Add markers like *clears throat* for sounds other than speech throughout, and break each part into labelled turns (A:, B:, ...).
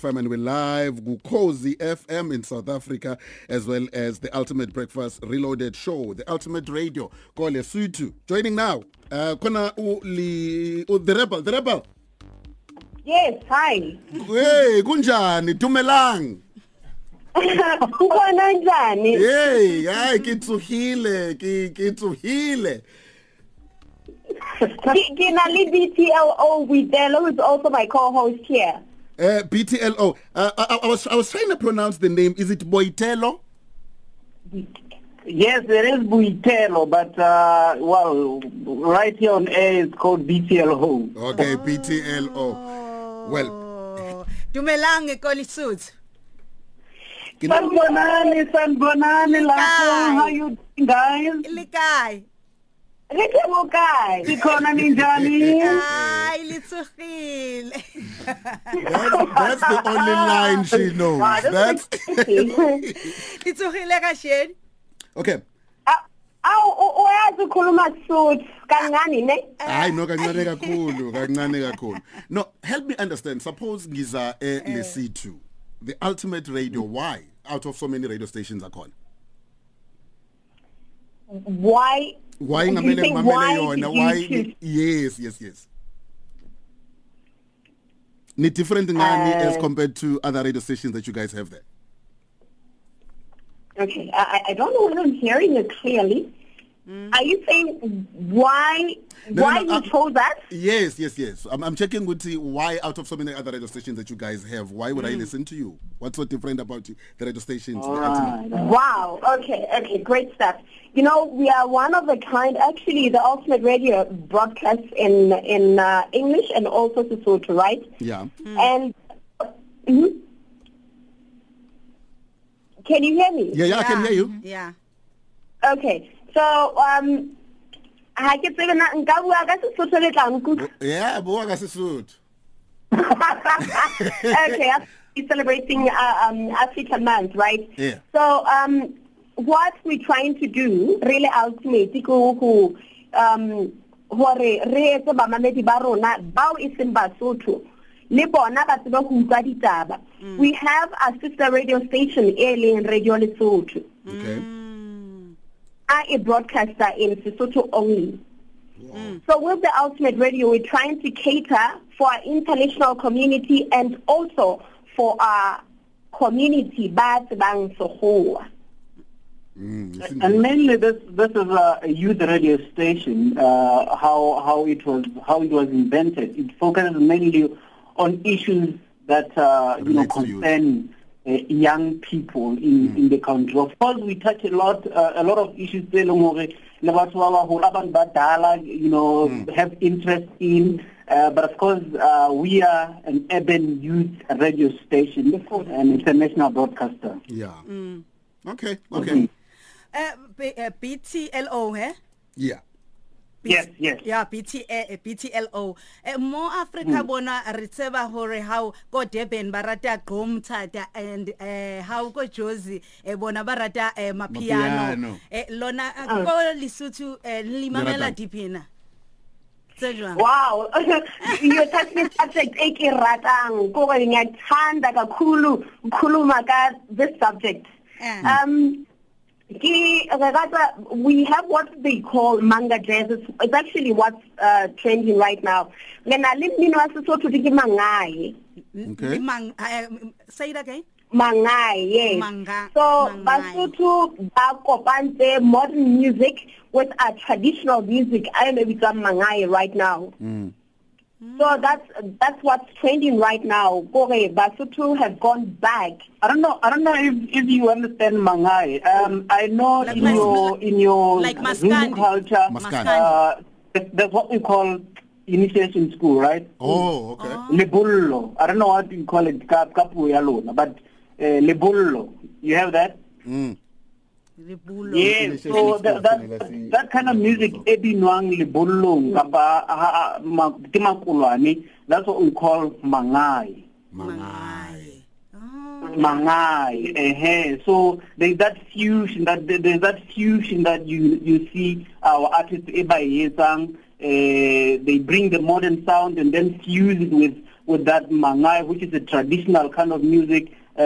A: FM and we're live Gukozi FM in South Africa as well as the Ultimate Breakfast Reloaded Show, the Ultimate Radio. Kole Sutu joining now. Uh khona u the rebel, the rebel.
B: Yes, hi.
A: Hey, kunjani? Dumelang. *laughs*
B: Kukhona njani?
A: Hey, hayi kitsuhile, ki kitsuhile.
B: Ki- Kina li BTLO Widelo who's also my co-host here.
A: Uh BTLO. Uh, I, I was I was trying to pronounce the name. Is it Boitelo?
C: Yes, there is Buitelo, but uh, well, right here on air it's called BTL Home.
A: Okay, BTLO. Well,
D: Oh, Dumelang Kolisut.
C: Sanbonani, Sanbonani, how you doing, guys?
D: Likai.
B: Re ke mo kae?
C: Ikhona ninjani?
D: Ay, litsugile.
A: that's, the only line she knows. That's *laughs*
D: Litsugile kasheni.
A: Okay.
B: Aw uyazi ukukhuluma Sotho kancane ne?
A: hayi no kancane kakhulu kancane kakhulu no help me understand suppose ngiza e lesi2 the ultimate radio why out of so many radio stations akhona
B: Why
A: why ngamele
B: why
A: yona? why yes yes yes. Ni different ngani as
B: Uh,
A: compared to other radio stations that you guys have there?
B: Okay, I I don't know whether I'm hearing it clearly. Are you saying why
A: No,
B: why
A: no, no,
B: you
A: uh,
B: chose that?
A: yes yes yes i'm, I'm checking with you why out of so many other radio stations that you guys have why would i listen to you what's so different about you, the radio stations the ultimate-
C: Alright.
B: Wow. Okay. Okay. Great stuff. You know, we are one of a kind. Actually, the Ultimate Radio broadcasts in in uh, English and also Sesotho, right?
A: yeah
B: And Mhm. can you hear me?
A: yeah yeah i can hear you
D: Yeah.
B: Okay. So um, ha ke tsebe na nka bua ka Sesotho le tla nkutlwa.
A: yeah bua ka sesotho *laughs*
B: okay, we're celebrating uh, um, African Month, right?
A: Yeah.
B: So, um, what we're trying to do, really ultimately, who um, hore re etse bamamedi ba rona bao e seng Basotho le bona ba tsebe ho utlwa ditaba. We have a sister radio station e leng Radio Lesotho.
A: okay
B: a broadcaster in Sesotho only. So with the Ultimate Radio, we're trying to cater for our international community and also for our community ba tsebang Sekgowa.
A: Mm,
C: And mainly this this is a, a youth radio station. Uh, how how it was how it was invented. It focuses mainly on issues that uh, you know concern uh, young people in in the country. Of course, we touch a lot uh, a lot of issues tse leng hore le batho ba baholo, abantu badala, you know have interest in. Uh, but of course, uh, we are an urban youth radio station, and it's a national broadcaster.
A: yeah okay okay
D: Eh B- eh, BTLO he?
A: yeah
C: Yes, yes.
D: Yeah, BT eh, BTLO. Eh mo Africa bona re tseba hore how go Durban ba rata gqom thata and eh how go Jozi eh bona ba rata eh mapiano. Eh lona eh, go Lesotho eh limamela dipina. Tse jwang?
B: Wow, you're touching a subject e ke ratang ko re ngiyathanda kakhulu ukukhuluma ka this subject.
D: Eh.
B: Um, we have what they call manga jazz. It's, it's actually what's uh, trending right now. Mmino wa Sesotho ke mangae.
A: Okay.
D: Mang eh, say it again.
B: Mangai, yes.
D: Manga-
B: so
D: mangai.
B: Basotho ba kopantse modern music with a traditional music. I don't know if it's on Mangai right now.
A: mm.
B: So that's that's what's trending right now. Kore Basotho have gone back.
C: I don't know. I don't know if, if you understand Mangai. Um, I know
D: Like
C: in
D: mas-
C: your in your
D: like
C: Zulu culture,
A: Maskandi.
C: uh, that's what we call initiation school, right?
A: oh okay
C: Lebullo. I don't know what you call it, ka ka puo ya lona, but uh, lebullo. You have that?
A: mm.
C: Yes.
A: Initiation
C: So that, that, that kind of music e binwang lebollong kapa ke makulwane, that's what we call mangai.
A: mangai
D: Oh.
C: Mangai, eh, so there's that fusion that there's that fusion that you you see our artists ebayetsang uh, they bring the modern sound and then fuse it with with that mangai, which is a traditional kind of music, uh,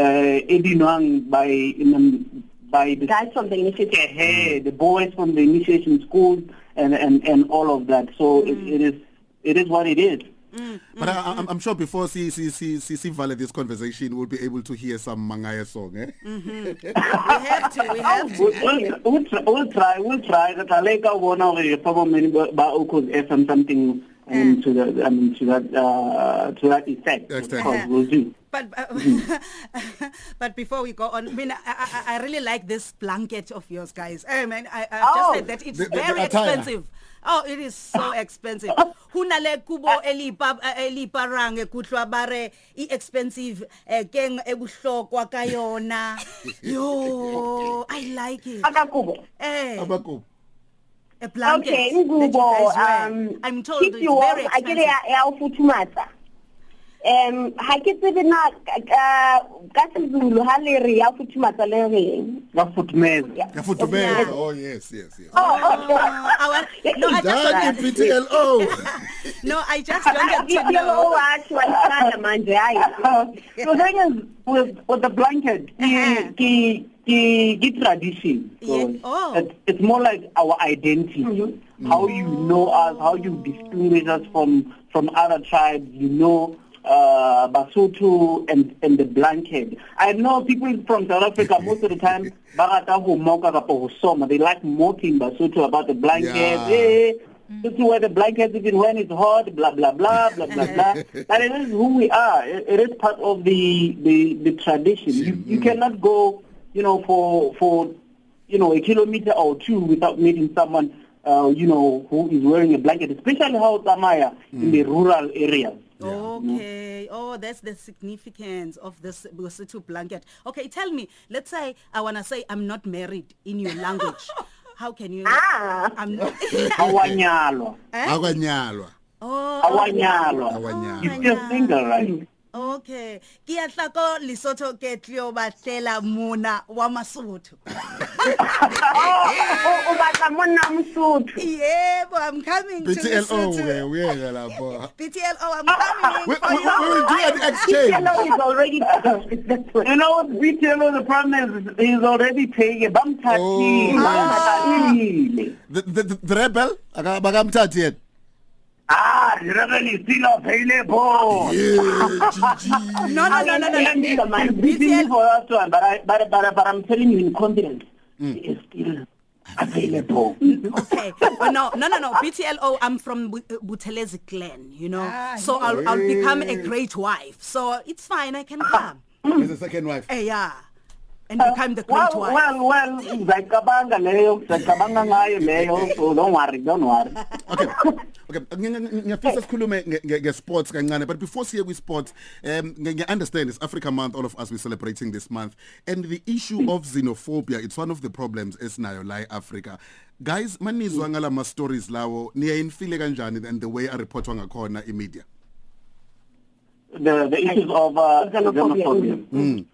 C: edinwang by in, by the
B: Guys from the initiative.
C: hey, the boys from the initiation schools and and and all of that. So it, it is it is what it is.
A: But I, I'm, I'm sure before see see see see see Vale this conversation, we'll be able to hear some Mangaya song, eh?
D: we have to we have to
C: We'll, we'll, we'll, try, we'll try, we'll try. That I like our one of the probably ba Ukuz FM something um, to the I mean to that uh, to that effect. Of
A: Extent.
C: course, we'll do. *laughs*
D: But uh, *laughs* but before we go on, I mean, I, I, I really like this blanket of yours, guys. I mean, I, I
B: Oh.
D: just said that it's
A: The- the- the
D: very
A: attire.
D: expensive. Oh, it is so *laughs* expensive. Huna le kubo elipa eliparang ekuhlwa bare i expensive eh keng ebuhlokwa ka yona. Yo, I like it.
B: Akakubo.
D: Eh,
A: Abako.
D: A blanket.
B: Okay,
D: that you
B: ngubo
D: guys wear.
B: um
D: I'm told
B: keep
D: it's
B: you warm.
D: very
B: I get
D: expensive.
B: ya ya ufuthumatsa. Um ha ke tsebe na uh, ka Sezulu ha le re ya futhumatsa le reng.
C: Ba footmez.
B: Yeah.
A: Yeah, Futumela. Oh yes, yes, yes.
B: Oh,
D: Oh, *laughs* I want, no, I just
A: PTLO. *laughs*
D: no, I just wanted to
B: Ngiyalo
D: know.
B: wayithanda manje hayi.
C: the thing is with with the blanket,
D: Uh-huh.
C: ki ki ki tradition. So
D: Yeah. Oh.
C: it's, it's more like our identity. How you know us, how you distinguish us from from other tribes. You know. Uh, Basotho and and the blanket. I know people from South Africa most of the time. *laughs* Barata ho moka kapo ho soma. They like mocking Basotho about the blanket.
A: Yeah.
C: Hey, this is where the blankets even when it's hot, blah blah blah blah blah blah. *laughs* But it is who we are. It, it is part of the the, the tradition. You you cannot go, you know, for for you know a kilometer or two without meeting someone, uh, you know, who is wearing a blanket, especially how Tamaya in the rural areas.
D: Okay. Oh, that's the significance of this Bosotho blanket. Okay, tell me. Let's say I wanna say I'm not married in your language. *laughs* How can you?
B: Ah.
D: I'm not.
C: Awanyalo,
A: Akwanyalwa.
D: oh.
C: awanyalo.
A: Awanyalwa.
C: You still single, right?
D: Okay. Ke a tla ko Lesotho ke tlio batlela mona wa Masotho.
B: Oh, o batla monna Mosotho.
D: Yebo, I'm coming to
A: PTLO we
D: Lesotho.
A: we lapho.
D: PTLO, I'm coming
A: We,
D: for
A: we, we
D: you.
A: will do an exchange.
B: Hello is already that's what.
C: You know what, BTLO, the problem is he's already paying. Bamthathile,
A: Oh.
C: bamthathile.
A: The, the, the, the rebel aka bakamthathi yena.
C: Ah, the rebel is still available.
A: Yeah, GG.
D: No, no, no, no, no.
C: I'm
D: BTL,
C: for that one, but I but but, but I'm telling you in confidence, he is still available.
D: okay. Oh, no, no, no, no. BTLO, I'm from uh, Buthelezi clan, you know. so I'll, I'll become a great wife. So it's fine, I can come.
A: He's the second wife.
D: Eh, yeah. And become the great
C: Well,
D: wife.
C: well, well, ngiyacabanga leyo, ngiyacabanga ngayo leyo, so don't worry, don't worry.
A: Okay. Okay, ngi- ngi- ngiyafisa sikhulume nge- nge nge sports kancane but before siye kwi sports um ngi ngi- understand it's Africa month all of us we celebrating this month and the issue of xenophobia it's one of the problems esinayo la eAfrica guys manizwa ngala ma stories lawo niyayinfile kanjani and the way a reportwa ngakhona i media
C: The the issues of uh,
B: Xenophobia.
C: xenophobia.
A: mm.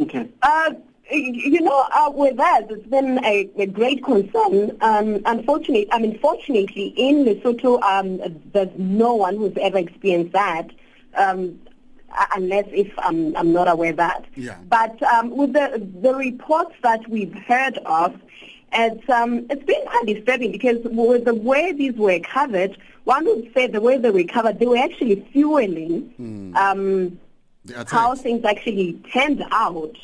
C: Okay.
B: Uh, you know, uh, with us, it's been a, a great concern. Um, unfortunately, I mean, fortunately, in Lesotho, um, there's no one who's ever experienced that, um, unless if I'm, I'm not aware of that.
A: Yeah.
B: But um, with the the reports that we've heard of, it's um, it's been quite disturbing because with the way these were covered, one would say the way they were covered, they were actually fueling. Um,
A: the
B: how
A: attacks
B: things actually turned out.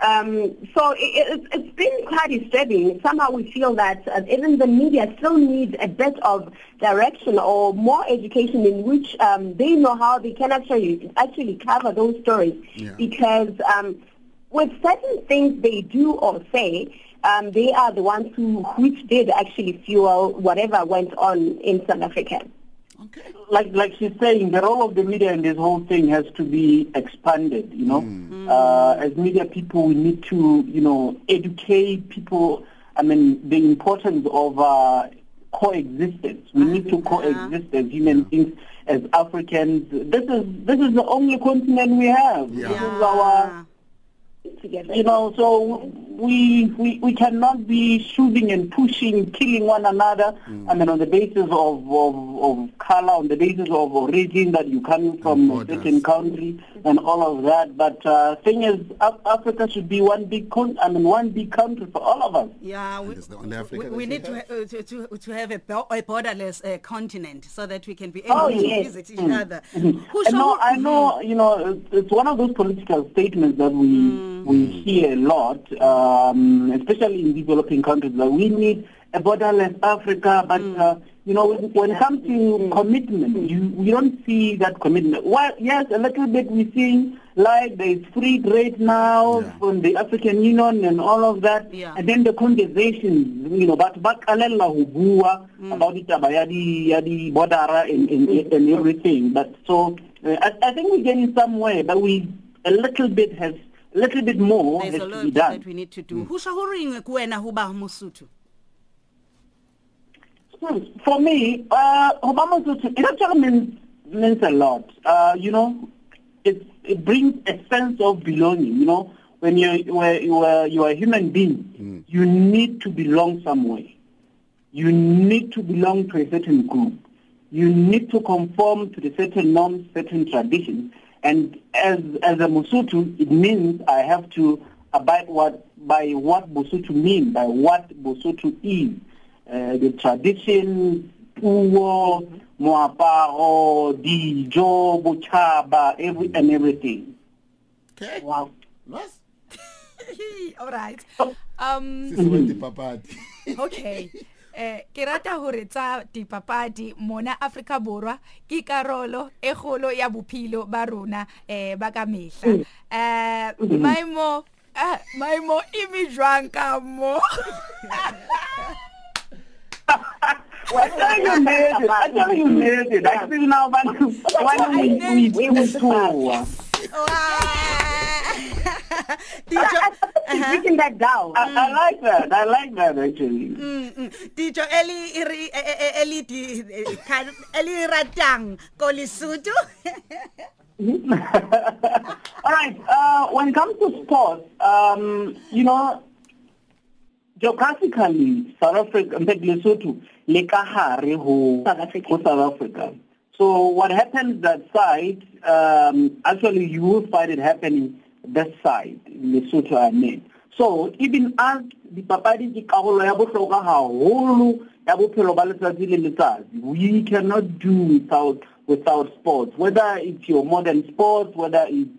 B: Um, so it, it, it's been quite disturbing. Somehow we feel that uh, even the media still need a bit of direction or more education in which um, they know how they can actually actually cover those stories.
A: Yeah.
B: Because um, with certain things they do or say, um, they are the ones who which did actually fuel whatever went on in South Africa.
A: Okay *laughs*
C: like like she's saying, the role of the media in this whole thing has to be expanded. You know, uh, as media people, we need to you know educate people. I mean, the importance of uh, coexistence. We need to coexist as human beings, as Africans. This is this is the only continent we have.
A: Yeah.
C: This is our
B: Together.
C: you know, so we, we we cannot be shooting and pushing, killing one another. I mean, on the basis of, of of color, on the basis of origin that you're coming from a certain country, and all of that. But uh, thing is, Af- Africa should be one big con- I mean, one big country for all of us.
D: Yeah, we, we, we need to, uh, to to to have a, bo- a borderless uh, continent so that we can be able
C: Oh,
D: to
C: yes.
D: visit each other. Who
C: I
D: shall-
C: know, I know, you know, it's, it's one of those political statements that we we hear a lot, um, especially in developing countries, that we need a borderless Africa. But uh, you know, when, when it comes to commitment, you we don't see that commitment. Well, yes, a little bit we see like there is free trade now
A: Yeah.
C: from the African Union and all of that,
D: Yeah.
C: and then the conversation, you know, but ba qalella ho bua about ditaba ya di ya di border and, and, and everything. But so uh, I, I think we're getting somewhere, but we a little bit has little bit more
D: There's
C: has
D: a
C: to
D: lot
C: be done.
D: that we need to do. Who shall who ring kuwena huba Mosotho?
C: Hmm, For me, uh, Obama Sotho, it actually means means a lot. Uh, you know, it it brings a sense of belonging. You know, when you you are you are you are a human being, you need to belong somewhere. You need to belong to a certain group. You need to conform to the certain norms, certain traditions. And as as a Mosotho, it means I have to abide what by what Bosotho mean, by what Bosotho is. Uh, the traditions, puo, moaparo, dijo, bochaba, every and everything.
A: okay
C: Wow.
A: Los? *laughs*
E: all right um
A: Sisi wa dipapadi.
E: okay *laughs* eh ke rata hore tsa dipapadi mona Afrika Borwa ke karolo e kgolo ya bophelo ba rona eh ba ka mehla eh maimo ah maimo imi jwang ka mo
C: I tell you, nailed it. I tell you, nailed it. I feel now, but when we, we, we tour.
D: Dijo
B: She's written that down.
C: I, I like that. I like that actually.
D: Mm, mm. Dijo eli iri e- e- e- eli di kan- eli ratang ko Lesotho. *laughs*
C: All right. Uh, when it comes to sports, um, you know, geographically, South Africa, in fact, Lesotho, le ka hare ho
B: South Africa.
C: ho South Africa. So what happens that side, um, actually you will find it happening that side, Lesotho I mean. So even as dipapadi ke karolo ya bohlokwa haholo ya bophelo ba letsatsi le letsatsi, we cannot do without without sports, whether it's your modern sports, whether it's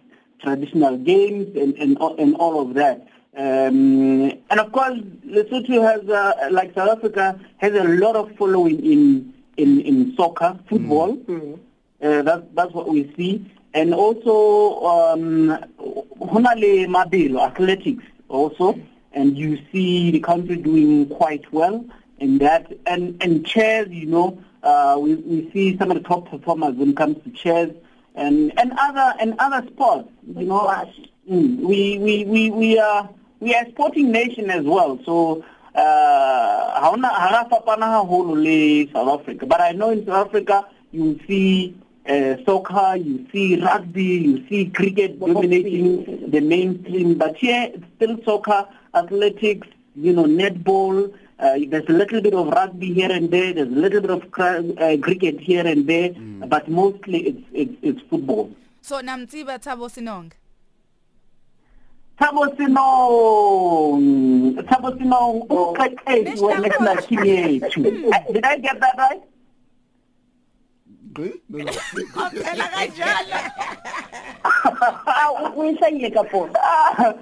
C: traditional games and, and, and all of that. Um, and of course, Lesotho has, uh, like South Africa, has a lot of following in, in, in soccer, football. Uh, that's, that's what we see. And also, um, Honale Mabelo, athletics also. And you see the country doing quite well in that. And, and chess, you know, uh, we, we see some of the top performers when it comes to chess and, and other and other sports. You know, mm, we, we, we, we are we are a sporting nation as well. So uh, ha hona- ha ra fapana haholo le South Africa. But I know in South Africa you see uh, soccer, you see rugby, you see cricket dominating the mainstream. But here it's still soccer, athletics, you know, netball. Uh, there's a little bit of rugby here and there. There's a little bit of uh, cricket here and there. But mostly it's, it's, it's football.
E: so namtsiba Thabo Sinong
C: Thabo Sino, Thabo Sino, uqeqeshi we-national team yethu. Uh, Did I get that right?
A: Gqi? No, no.
E: phela kanjalo
B: Ah, we say le kapo.
C: Ah,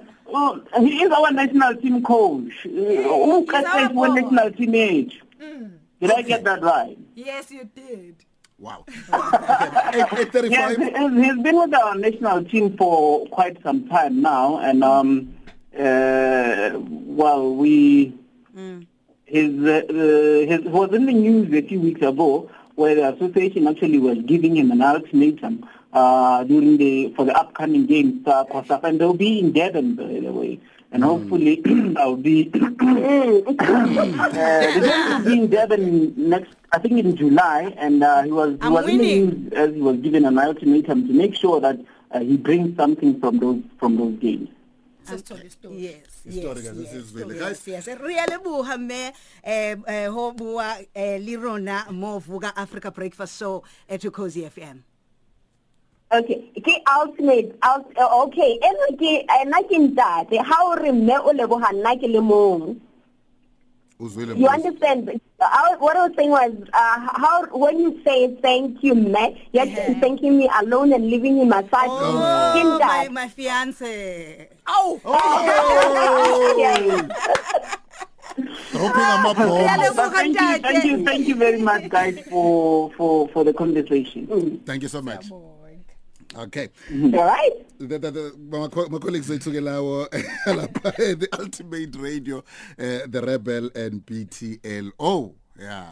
C: he is our national team coach. Uqeqeshi we-national team yethu. Did I get that right?
E: yes you did
A: Wow. Okay. Eight- eight
C: Yes,
A: thirty-five.
C: he- he's been with our national team for quite some time now, and um, uh, well, we his, uh, uh, his was in the news a few weeks ago where the association actually was giving him an ultimatum uh, during the for the upcoming games, uh, and they'll be in Durban, by the way. And hopefully, *clears throat* I'll be. *clears throat* uh, the game will be in Durban next, I think in July, and uh, he was he
D: I'm
C: was
D: winning.
C: as he was given an ultimatum to make sure that uh, he brings something from those from those games.
E: Sesithole isitori.
D: yes yes, yes, yes,
A: Guys-
D: yes re ya leboga mme eh eh, ho bua eh, le rona mo vuka africa breakfast show at cozy fm
B: okay ke ultimate out, uh, okay eno ke ena ke ntate ha o re mme o leboga nna ke le mong.
A: Uzwile
B: you understand? I, what I was saying was uh, how when you say thank you man you're
D: Yeah.
B: thanking me alone and leaving me my side ke
D: oh my, my fiance.
B: Yeah. *laughs*
D: a leboga,
C: But thank you, thank you, thank you very much, guys, for for for the conversation.
A: thank you so much. Okay.
B: All right.
A: The, the, the, my, co- my colleagues ethu ke lawo lapha the ultimate radio uh, the rebel and BTLO yeah.